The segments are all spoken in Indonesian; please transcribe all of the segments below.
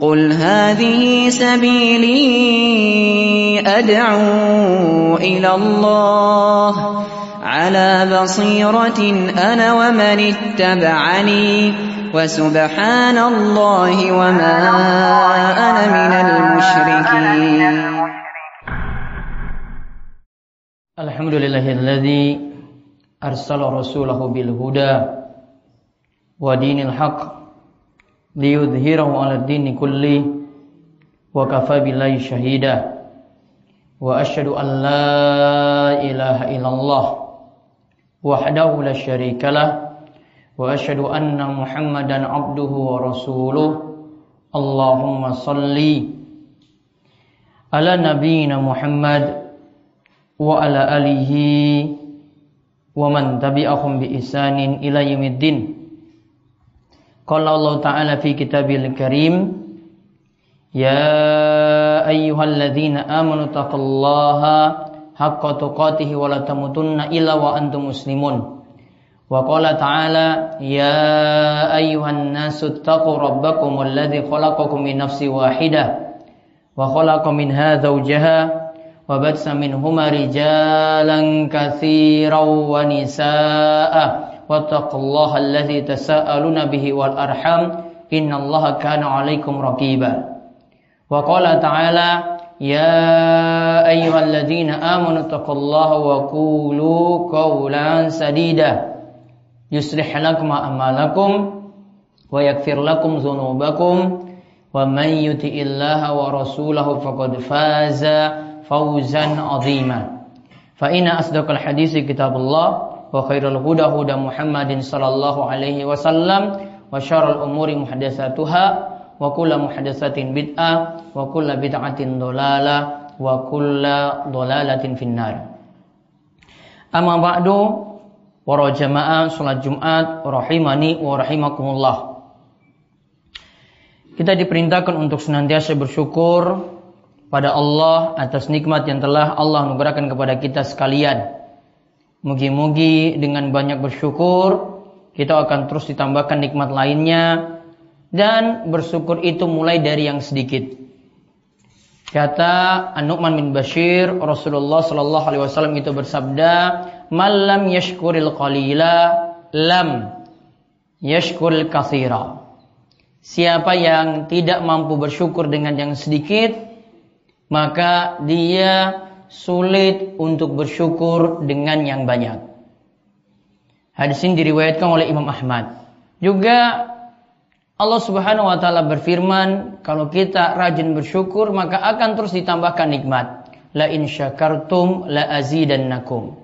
قل هذه سبيلي أدعو إلى الله على بصيرة أنا ومن اتبعني وسبحان الله وما أنا من المشركين. الحمد لله الذي أرسل رسوله بالهدى ودين الحق liyudhhirahu 'ala dini kulli wa kafa billahi syahida wa asyhadu an la ilaha illallah wahdahu la syarikalah wa asyhadu anna muhammadan abduhu wa rasuluh. Allahumma salli ala nabiyyina Muhammad wa ala alihi wa man tabi'ahum bi isanin ila yaumiddin Qala Allah Ta'ala fi kitabil karim Ya ayyuhalladzina amanu taqullaha haqqa tuqatih wa la tamutunna illa wa antum muslimun. Wa qala ta'ala Ya ayyuhan nasu taqu rabbakum alladhi khalaqakum min nafsi wahidah Wa khalaqa minha zawjaha Wa batsa minhuma rijalan kathiran wa nisaa'a واتقوا الله الذي تساءلون به والأرحام إن الله كان عليكم رقيبا وقال تعالى يا أيها الذين آمنوا اتقوا الله وقولوا قولا سديدا يصلح لكم أعمالكم ويغفر لكم ذنوبكم ومن يطع الله ورسوله فقد فاز فوزا عظيما فإن أصدق الحديث كتاب الله wa khairul huda huda Muhammadin sallallahu alaihi wasallam wa syarrul umuri muhdatsatuha wa kullu muhdatsatin bid'ah wa kullu bid'atin dhalalah wa kullu dhalalatin finnar. Amma ba'du para jamaah salat Jumat rahimani wa rahimakumullah. Kita diperintahkan untuk senantiasa bersyukur pada Allah atas nikmat yang telah Allah anugerahkan kepada kita sekalian Mugi-mugi dengan banyak bersyukur kita akan terus ditambahkan nikmat lainnya dan bersyukur itu mulai dari yang sedikit. Kata An-Nu'man bin Bashir, Rasulullah Shallallahu alaihi wasallam itu bersabda, "Malam yashkuril qalila lam yashkuril kathira." Siapa yang tidak mampu bersyukur dengan yang sedikit, maka dia sulit untuk bersyukur dengan yang banyak. Hadis ini diriwayatkan oleh Imam Ahmad. Juga Allah Subhanahu wa taala berfirman, kalau kita rajin bersyukur maka akan terus ditambahkan nikmat. La in syakartum la azidannakum.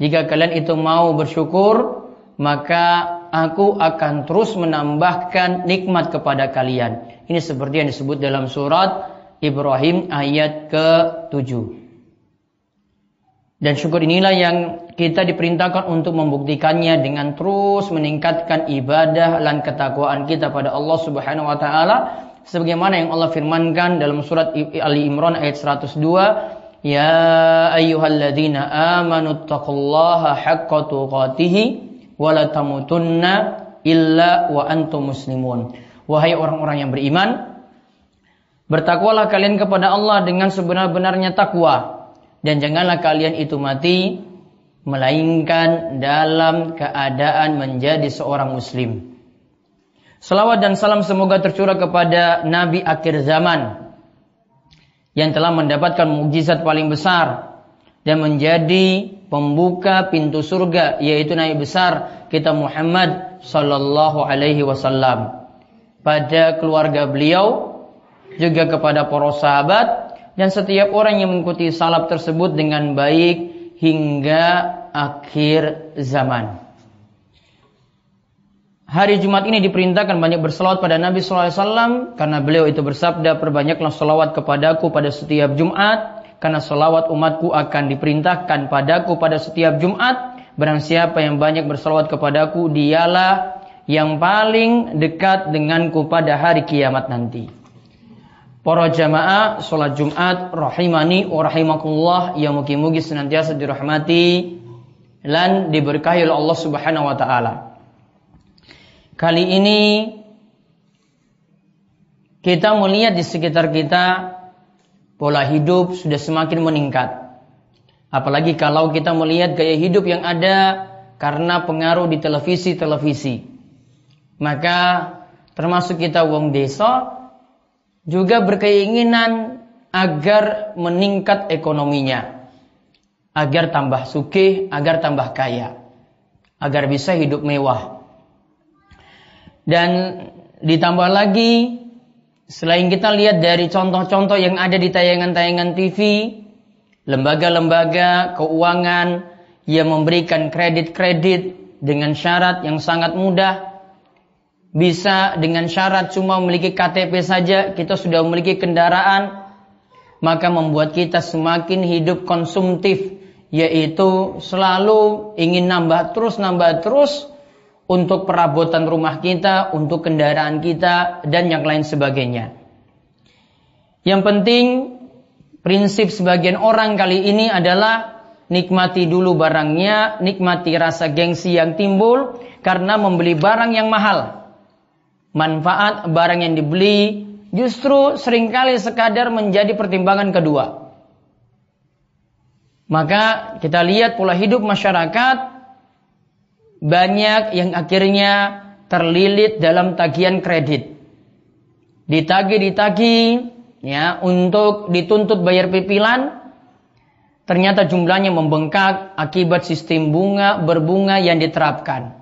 Jika kalian itu mau bersyukur, maka aku akan terus menambahkan nikmat kepada kalian. Ini seperti yang disebut dalam surat Ibrahim ayat ke-7. Dan syukur inilah yang kita diperintahkan untuk membuktikannya dengan terus meningkatkan ibadah dan ketakwaan kita pada Allah Subhanahu wa taala sebagaimana yang Allah firmankan dalam surat Ali Imran ayat 102 Ya ayyuhalladzina amanu taqullaha haqqa tuqatih wa la tamutunna illa wa antum muslimun Wahai orang-orang yang beriman bertakwalah kalian kepada Allah dengan sebenar-benarnya takwa dan janganlah kalian itu mati melainkan dalam keadaan menjadi seorang muslim. Salawat dan salam semoga tercurah kepada Nabi akhir zaman yang telah mendapatkan mukjizat paling besar dan menjadi pembuka pintu surga yaitu Nabi besar kita Muhammad sallallahu alaihi wasallam. Pada keluarga beliau juga kepada para sahabat dan setiap orang yang mengikuti salaf tersebut dengan baik hingga akhir zaman. Hari Jumat ini diperintahkan banyak berselawat pada Nabi SAW karena beliau itu bersabda perbanyaklah selawat kepadaku pada setiap Jumat karena selawat umatku akan diperintahkan padaku pada setiap Jumat. Barang siapa yang banyak berselawat kepadaku dialah yang paling dekat denganku pada hari kiamat nanti. Para jamaah sholat Jumat rahimani wa rahimakumullah yang mugi-mugi senantiasa dirahmati dan diberkahi oleh Allah Subhanahu wa taala. Kali ini kita melihat di sekitar kita pola hidup sudah semakin meningkat. Apalagi kalau kita melihat gaya hidup yang ada karena pengaruh di televisi-televisi. Maka termasuk kita wong desa juga berkeinginan agar meningkat ekonominya. Agar tambah sugih, agar tambah kaya. Agar bisa hidup mewah. Dan ditambah lagi Selain kita lihat dari contoh-contoh yang ada di tayangan-tayangan TV, lembaga-lembaga keuangan yang memberikan kredit-kredit dengan syarat yang sangat mudah, bisa dengan syarat cuma memiliki KTP saja, kita sudah memiliki kendaraan, maka membuat kita semakin hidup konsumtif, yaitu selalu ingin nambah terus, nambah terus, untuk perabotan rumah kita, untuk kendaraan kita, dan yang lain sebagainya. Yang penting, prinsip sebagian orang kali ini adalah nikmati dulu barangnya, nikmati rasa gengsi yang timbul karena membeli barang yang mahal. Manfaat barang yang dibeli justru sering kali sekadar menjadi pertimbangan kedua. Maka kita lihat pola hidup masyarakat banyak yang akhirnya terlilit dalam tagihan kredit. Ditagih-ditagih ya untuk dituntut bayar pipilan ternyata jumlahnya membengkak akibat sistem bunga berbunga yang diterapkan.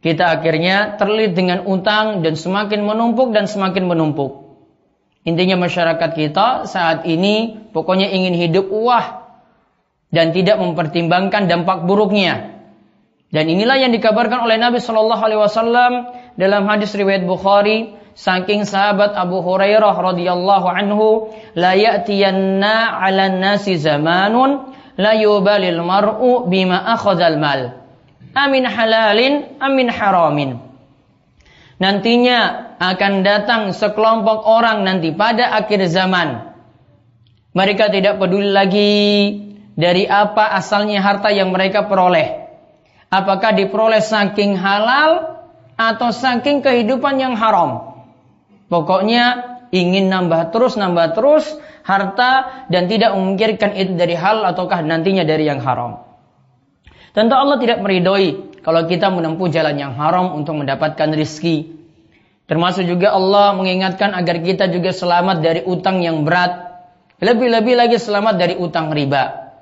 Kita akhirnya terlilit dengan utang dan semakin menumpuk dan semakin menumpuk. Intinya masyarakat kita saat ini pokoknya ingin hidup wah dan tidak mempertimbangkan dampak buruknya. Dan inilah yang dikabarkan oleh Nabi Shallallahu Alaihi Wasallam dalam hadis riwayat Bukhari, saking sahabat Abu Hurairah radhiyallahu anhu, la 'ala nasi zamanun la yubalil mar'u bima akhadhal mal. Amin halalin, amin haramin. Nantinya akan datang sekelompok orang nanti pada akhir zaman. Mereka tidak peduli lagi dari apa asalnya harta yang mereka peroleh Apakah diperoleh saking halal atau saking kehidupan yang haram? Pokoknya ingin nambah terus, nambah terus harta dan tidak memikirkan itu dari hal ataukah nantinya dari yang haram. Tentu Allah tidak meridhoi kalau kita menempuh jalan yang haram untuk mendapatkan rizki. Termasuk juga Allah mengingatkan agar kita juga selamat dari utang yang berat. Lebih-lebih lagi selamat dari utang riba.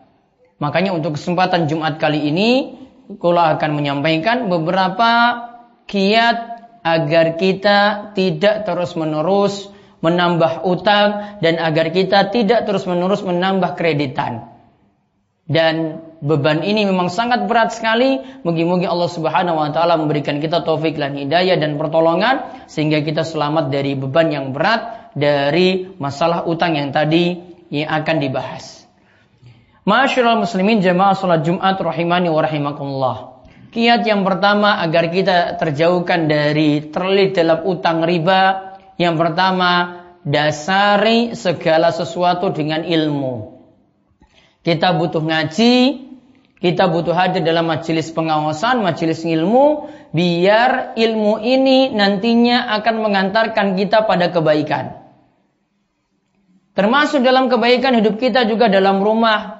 Makanya untuk kesempatan Jumat kali ini Kula akan menyampaikan beberapa kiat agar kita tidak terus-menerus menambah utang dan agar kita tidak terus-menerus menambah kreditan. Dan beban ini memang sangat berat sekali. Mungkin-mungkin Allah Subhanahu wa taala memberikan kita taufik dan hidayah dan pertolongan sehingga kita selamat dari beban yang berat dari masalah utang yang tadi yang akan dibahas. Masyurul muslimin jamaah salat Jumat rahimani wa rahimakumullah. Kiat yang pertama agar kita terjauhkan dari terlilit dalam utang riba. Yang pertama, dasari segala sesuatu dengan ilmu. Kita butuh ngaji, kita butuh hadir dalam majelis pengawasan, majelis ilmu, biar ilmu ini nantinya akan mengantarkan kita pada kebaikan. Termasuk dalam kebaikan hidup kita juga dalam rumah,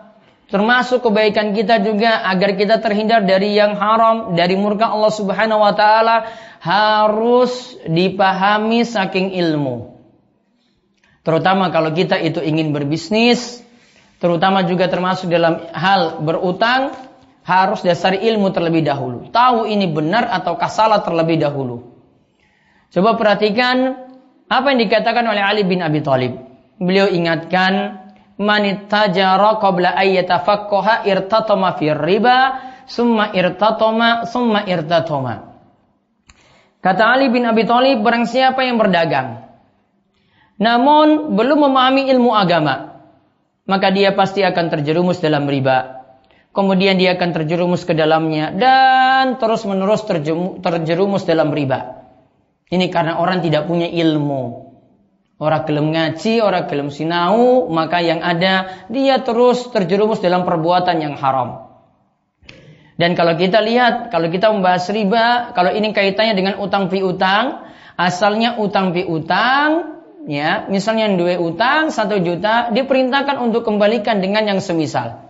Termasuk kebaikan kita juga agar kita terhindar dari yang haram, dari murka Allah Subhanahu wa taala harus dipahami saking ilmu. Terutama kalau kita itu ingin berbisnis, terutama juga termasuk dalam hal berutang, harus dasari ilmu terlebih dahulu. Tahu ini benar ataukah salah terlebih dahulu. Coba perhatikan apa yang dikatakan oleh Ali bin Abi Thalib. Beliau ingatkan manittajara qabla ayyatafaqqaha irtatama fir riba summa irtatama summa irtatama. Kata Ali bin Abi Thalib barang siapa yang berdagang namun belum memahami ilmu agama maka dia pasti akan terjerumus dalam riba. Kemudian dia akan terjerumus ke dalamnya dan terus-menerus terjerumus dalam riba. Ini karena orang tidak punya ilmu. Orang gelem ngaji, orang gelem sinau, maka yang ada dia terus terjerumus dalam perbuatan yang haram. Dan kalau kita lihat, kalau kita membahas riba, kalau ini kaitannya dengan utang piutang, asalnya utang piutang ya, misalnya dua utang satu juta, diperintahkan untuk kembalikan dengan yang semisal.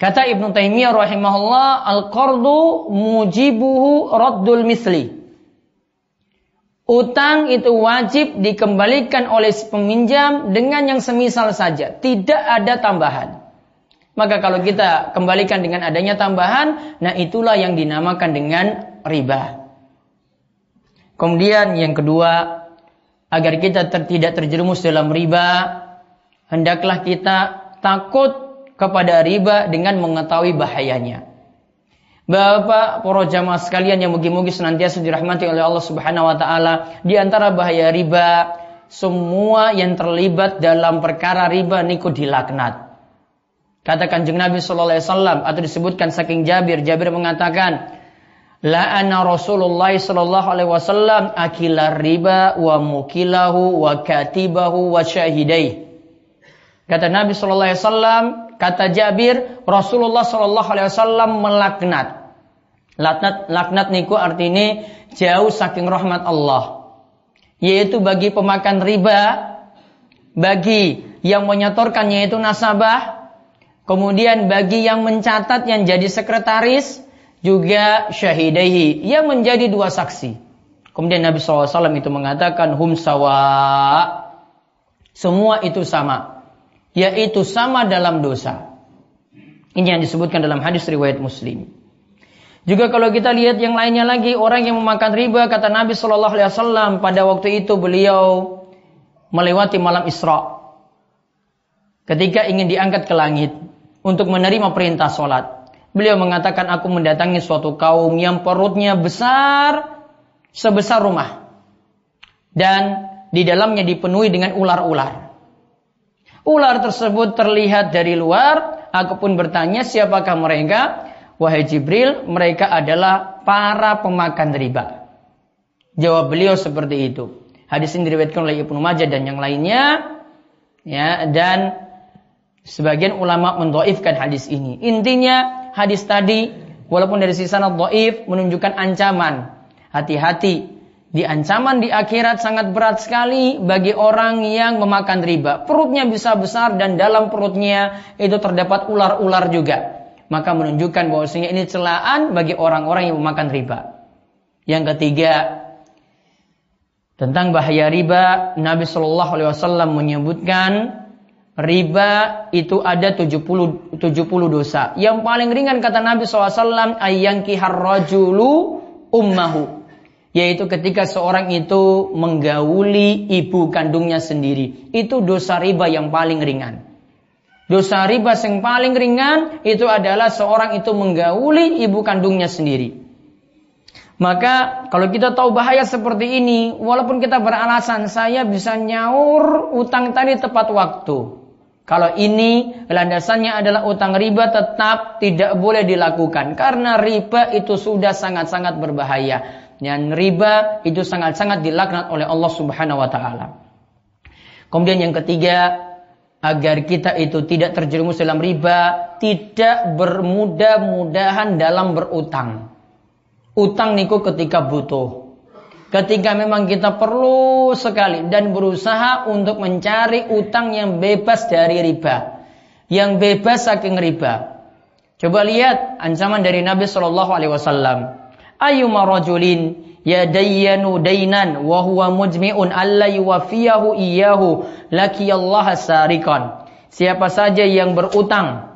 Kata Ibnu Taimiyah rahimahullah, al-qardu mujibuhu raddul misli. Utang itu wajib dikembalikan oleh peminjam dengan yang semisal saja, tidak ada tambahan. Maka kalau kita kembalikan dengan adanya tambahan, nah itulah yang dinamakan dengan riba. Kemudian yang kedua, agar kita ter tidak terjerumus dalam riba, hendaklah kita takut kepada riba dengan mengetahui bahayanya. Bapak para jamaah sekalian yang mugi-mugi senantiasa dirahmati oleh Allah Subhanahu wa taala, di antara bahaya riba semua yang terlibat dalam perkara riba niku dilaknat. Kata Kanjeng Nabi sallallahu alaihi wasallam atau disebutkan saking Jabir, Jabir mengatakan, La'ana Rasulullah sallallahu alaihi wasallam akilar riba wa mukilahu wa katibahu wa syahidai. Kata Nabi sallallahu alaihi wasallam, Kata Jabir, Rasulullah Shallallahu Alaihi Wasallam melaknat. Laknat, laknat niku artinya jauh saking rahmat Allah. Yaitu bagi pemakan riba, bagi yang menyetorkannya itu nasabah, kemudian bagi yang mencatat yang jadi sekretaris, juga syahidahi yang menjadi dua saksi. Kemudian Nabi SAW itu mengatakan hum sawa. Semua itu sama yaitu sama dalam dosa. Ini yang disebutkan dalam hadis riwayat Muslim. Juga kalau kita lihat yang lainnya lagi orang yang memakan riba kata Nabi Shallallahu Alaihi Wasallam pada waktu itu beliau melewati malam Isra ketika ingin diangkat ke langit untuk menerima perintah sholat. Beliau mengatakan aku mendatangi suatu kaum yang perutnya besar sebesar rumah dan di dalamnya dipenuhi dengan ular-ular. Ular tersebut terlihat dari luar. Aku pun bertanya siapakah mereka? Wahai Jibril, mereka adalah para pemakan riba. Jawab beliau seperti itu. Hadis ini diriwayatkan oleh Ibnu Majah dan yang lainnya. Ya, dan sebagian ulama mendoifkan hadis ini. Intinya hadis tadi walaupun dari sisi sanad dhaif menunjukkan ancaman. Hati-hati di ancaman di akhirat sangat berat sekali bagi orang yang memakan riba. Perutnya bisa besar dan dalam perutnya itu terdapat ular-ular juga. Maka menunjukkan bahwasanya ini celaan bagi orang-orang yang memakan riba. Yang ketiga, tentang bahaya riba, Nabi Shallallahu Alaihi Wasallam menyebutkan riba itu ada 70 70 dosa. Yang paling ringan kata Nabi SAW ayang kihar rajulu ummahu yaitu ketika seorang itu menggauli ibu kandungnya sendiri. Itu dosa riba yang paling ringan. Dosa riba yang paling ringan itu adalah seorang itu menggauli ibu kandungnya sendiri. Maka kalau kita tahu bahaya seperti ini, walaupun kita beralasan saya bisa nyaur utang tadi tepat waktu. Kalau ini landasannya adalah utang riba tetap tidak boleh dilakukan karena riba itu sudah sangat-sangat berbahaya. Dan riba itu sangat-sangat dilaknat oleh Allah Subhanahu wa taala. Kemudian yang ketiga, agar kita itu tidak terjerumus dalam riba, tidak bermudah-mudahan dalam berutang. Utang niku ketika butuh. Ketika memang kita perlu sekali dan berusaha untuk mencari utang yang bebas dari riba. Yang bebas saking riba. Coba lihat ancaman dari Nabi Shallallahu alaihi wasallam ayyuma rajulin yadayyanu dainan wa huwa mujmi'un alla yuwafiyahu iyyahu laqiyallaha sarikan. Siapa saja yang berutang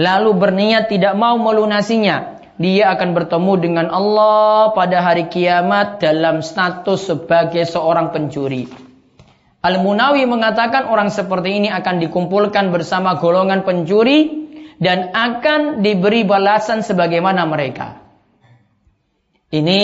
lalu berniat tidak mau melunasinya, dia akan bertemu dengan Allah pada hari kiamat dalam status sebagai seorang pencuri. Al-Munawi mengatakan orang seperti ini akan dikumpulkan bersama golongan pencuri dan akan diberi balasan sebagaimana mereka. Ini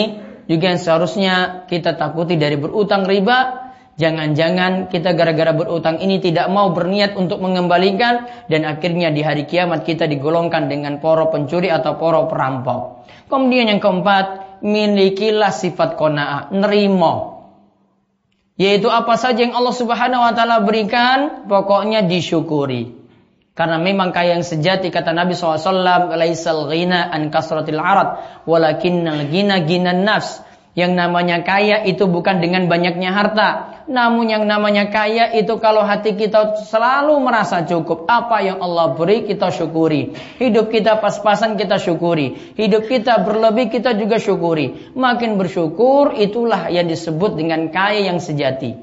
juga yang seharusnya kita takuti dari berutang riba. Jangan-jangan kita gara-gara berutang ini tidak mau berniat untuk mengembalikan dan akhirnya di hari kiamat kita digolongkan dengan poro pencuri atau poro perampok. Kemudian yang keempat, milikilah sifat kona'ah, nerimo. Yaitu apa saja yang Allah Subhanahu wa taala berikan, pokoknya disyukuri. Karena memang kaya yang sejati kata Nabi SAW, laisal ghina an kasratil arad, walakinnal ghina ghinan nafs. Yang namanya kaya itu bukan dengan banyaknya harta, Namun yang namanya kaya itu kalau hati kita selalu merasa cukup. Apa yang Allah beri kita syukuri. Hidup kita pas-pasan kita syukuri. Hidup kita berlebih kita juga syukuri. Makin bersyukur itulah yang disebut dengan kaya yang sejati.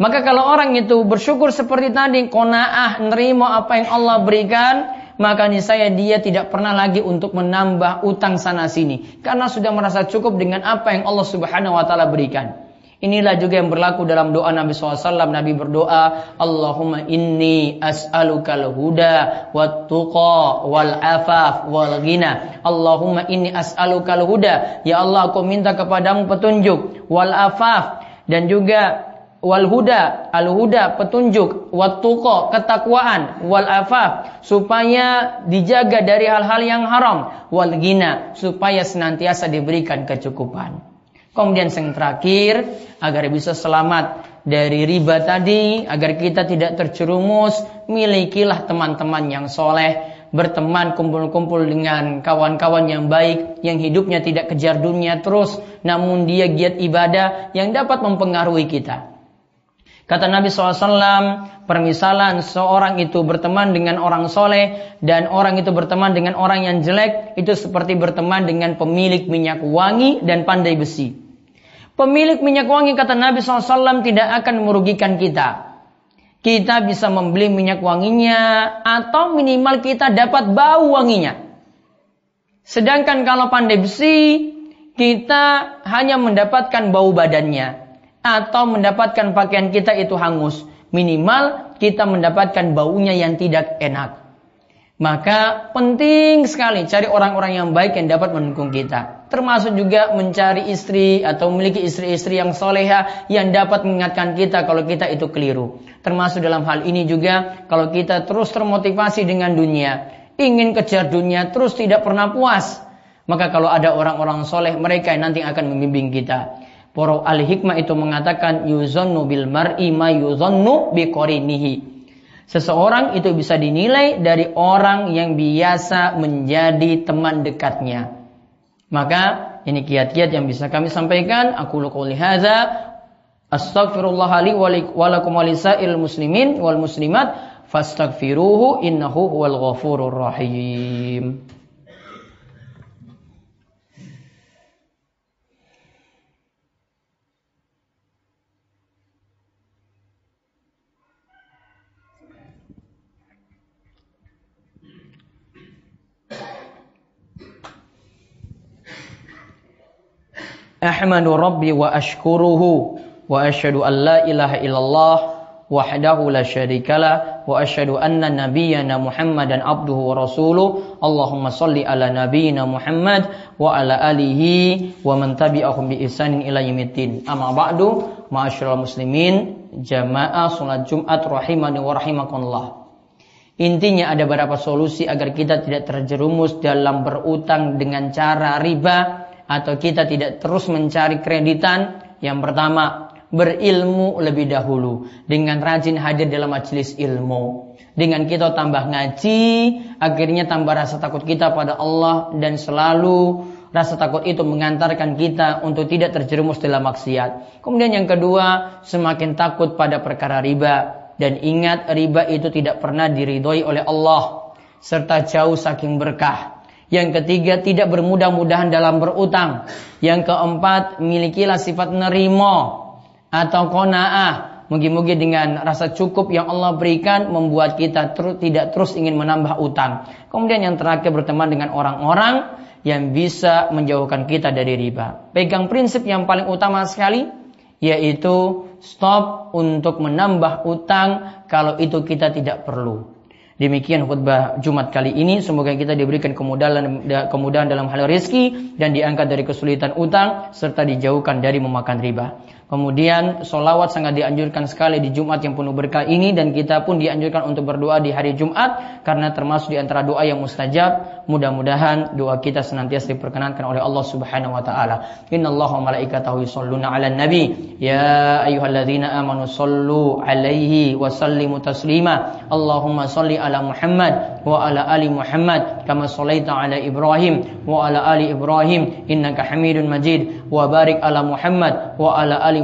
Maka kalau orang itu bersyukur seperti tadi, konaah, nerima apa yang Allah berikan, maka saya dia tidak pernah lagi untuk menambah utang sana sini karena sudah merasa cukup dengan apa yang Allah Subhanahu wa taala berikan. Inilah juga yang berlaku dalam doa Nabi SAW. Nabi berdoa, Allahumma inni as'alukal huda wat tuqa wal afaf wal ghina. Allahumma inni as'alukal huda. Ya Allah, aku minta kepadamu petunjuk wal afaf dan juga wal huda al huda petunjuk wat tuqa ketakwaan wal afaf supaya dijaga dari hal-hal yang haram wal gina supaya senantiasa diberikan kecukupan kemudian yang terakhir agar bisa selamat dari riba tadi agar kita tidak terjerumus milikilah teman-teman yang soleh berteman kumpul-kumpul dengan kawan-kawan yang baik yang hidupnya tidak kejar dunia terus namun dia giat ibadah yang dapat mempengaruhi kita Kata Nabi SAW, permisalan seorang itu berteman dengan orang soleh dan orang itu berteman dengan orang yang jelek itu seperti berteman dengan pemilik minyak wangi dan pandai besi. Pemilik minyak wangi kata Nabi SAW tidak akan merugikan kita. Kita bisa membeli minyak wanginya atau minimal kita dapat bau wanginya. Sedangkan kalau pandai besi, kita hanya mendapatkan bau badannya atau mendapatkan pakaian kita itu hangus. Minimal kita mendapatkan baunya yang tidak enak. Maka penting sekali cari orang-orang yang baik yang dapat mendukung kita. Termasuk juga mencari istri atau memiliki istri-istri yang soleha yang dapat mengingatkan kita kalau kita itu keliru. Termasuk dalam hal ini juga kalau kita terus termotivasi dengan dunia. Ingin kejar dunia terus tidak pernah puas. Maka kalau ada orang-orang soleh mereka yang nanti akan membimbing kita. Para ahli hikmah itu mengatakan yuzannu bil mar'i ma yuzannu bi Seseorang itu bisa dinilai dari orang yang biasa menjadi teman dekatnya. Maka ini kiat-kiat yang bisa kami sampaikan. Aku qouli hadza astaghfirullah li wa lakum muslimin wal muslimat fastaghfiruhu innahu huwal ghafurur rahim. Ahmadu Rabbi wa ashkuruhu wa asyhadu an la ilaha illallah wahdahu la syarikalah wa asyhadu anna nabiyyana Muhammadan abduhu wa rasuluh Allahumma salli ala nabiyyina Muhammad wa ala alihi wa man tabi'ahum bi ihsanin ila yaumiddin amma ba'du ma'asyiral muslimin jamaah salat Jumat rahimani Intinya ada beberapa solusi agar kita tidak terjerumus dalam berutang dengan cara riba atau kita tidak terus mencari kreditan, yang pertama berilmu lebih dahulu dengan rajin hadir dalam majelis ilmu. Dengan kita tambah ngaji, akhirnya tambah rasa takut kita pada Allah dan selalu rasa takut itu mengantarkan kita untuk tidak terjerumus dalam maksiat. Kemudian yang kedua, semakin takut pada perkara riba dan ingat riba itu tidak pernah diridhoi oleh Allah serta jauh saking berkah. Yang ketiga, tidak bermudah-mudahan dalam berutang. Yang keempat, milikilah sifat nerimo atau kona'ah. Mungkin-mungkin dengan rasa cukup yang Allah berikan membuat kita ter tidak terus ingin menambah utang. Kemudian yang terakhir berteman dengan orang-orang yang bisa menjauhkan kita dari riba. Pegang prinsip yang paling utama sekali yaitu stop untuk menambah utang kalau itu kita tidak perlu. Demikian khutbah Jumat kali ini. Semoga kita diberikan kemudahan kemudahan dalam hal rezeki dan diangkat dari kesulitan utang serta dijauhkan dari memakan riba. Kemudian solawat sangat dianjurkan sekali di Jumat yang penuh berkah ini dan kita pun dianjurkan untuk berdoa di hari Jumat karena termasuk di antara doa yang mustajab. Mudah-mudahan doa kita senantiasa diperkenankan oleh Allah Subhanahu wa taala. Innallaha wa malaikatahu yusholluna 'alan nabi ya ayyuhalladzina amanu sallu 'alaihi wa sallimu taslima. Allahumma salli ala Muhammad wa ala ali Muhammad kama shallaita ala Ibrahim wa ala ali Ibrahim innaka Hamidun Majid wa barik ala Muhammad wa ala ali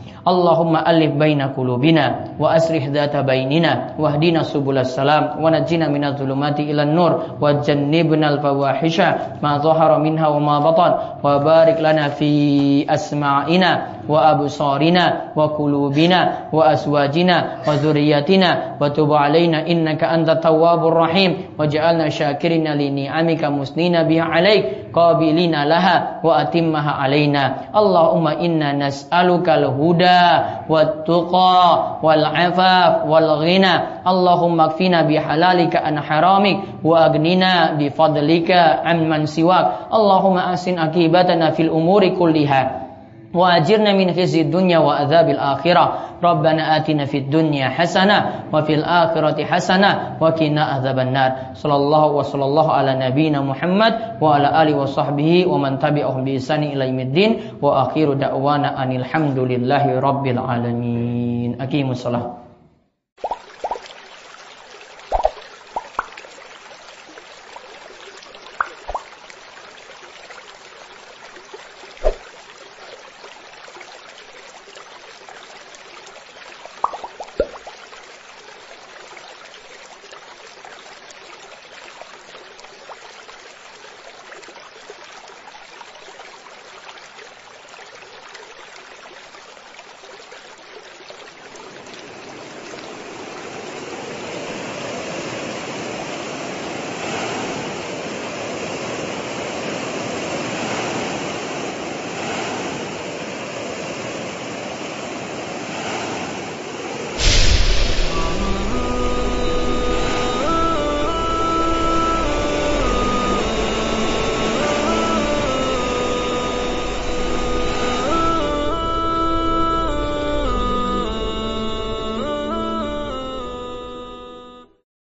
Allahumma alif baina qulubina wa aslih dhata bainina wahdina subulas salam wa najina minadh dhulumati ilan nur wa jannibnal fawahisha ma dhahara minha wa ma batan wa barik lana fi asma'ina wa absarina wa kulubina, wa aswajina wa zuriyatina, wa tub alaina innaka antat tawwabur rahim wa waj'alna syakirina lini amika musnina biha alaik qabilina laha wa atimmaha alaina. Allahumma inna nas'aluka al-huda wa tuqa wal afaf wal ghina. Allahumma kfina bihalalika an haramik wa agnina bifadlika amman siwak. Allahumma asin akibatana fil umuri kulliha. وأجرنا من خزي الدنيا وعذاب الآخرة ربنا آتنا في الدنيا حسنة وفي الآخرة حسنة وقنا عذاب النار صلى الله وصلى الله على نبينا محمد وعلى آله وصحبه ومن تبعهم بإحسان إلى يوم الدين وآخر دعوانا أن الحمد لله رب العالمين أقيموا الصلاة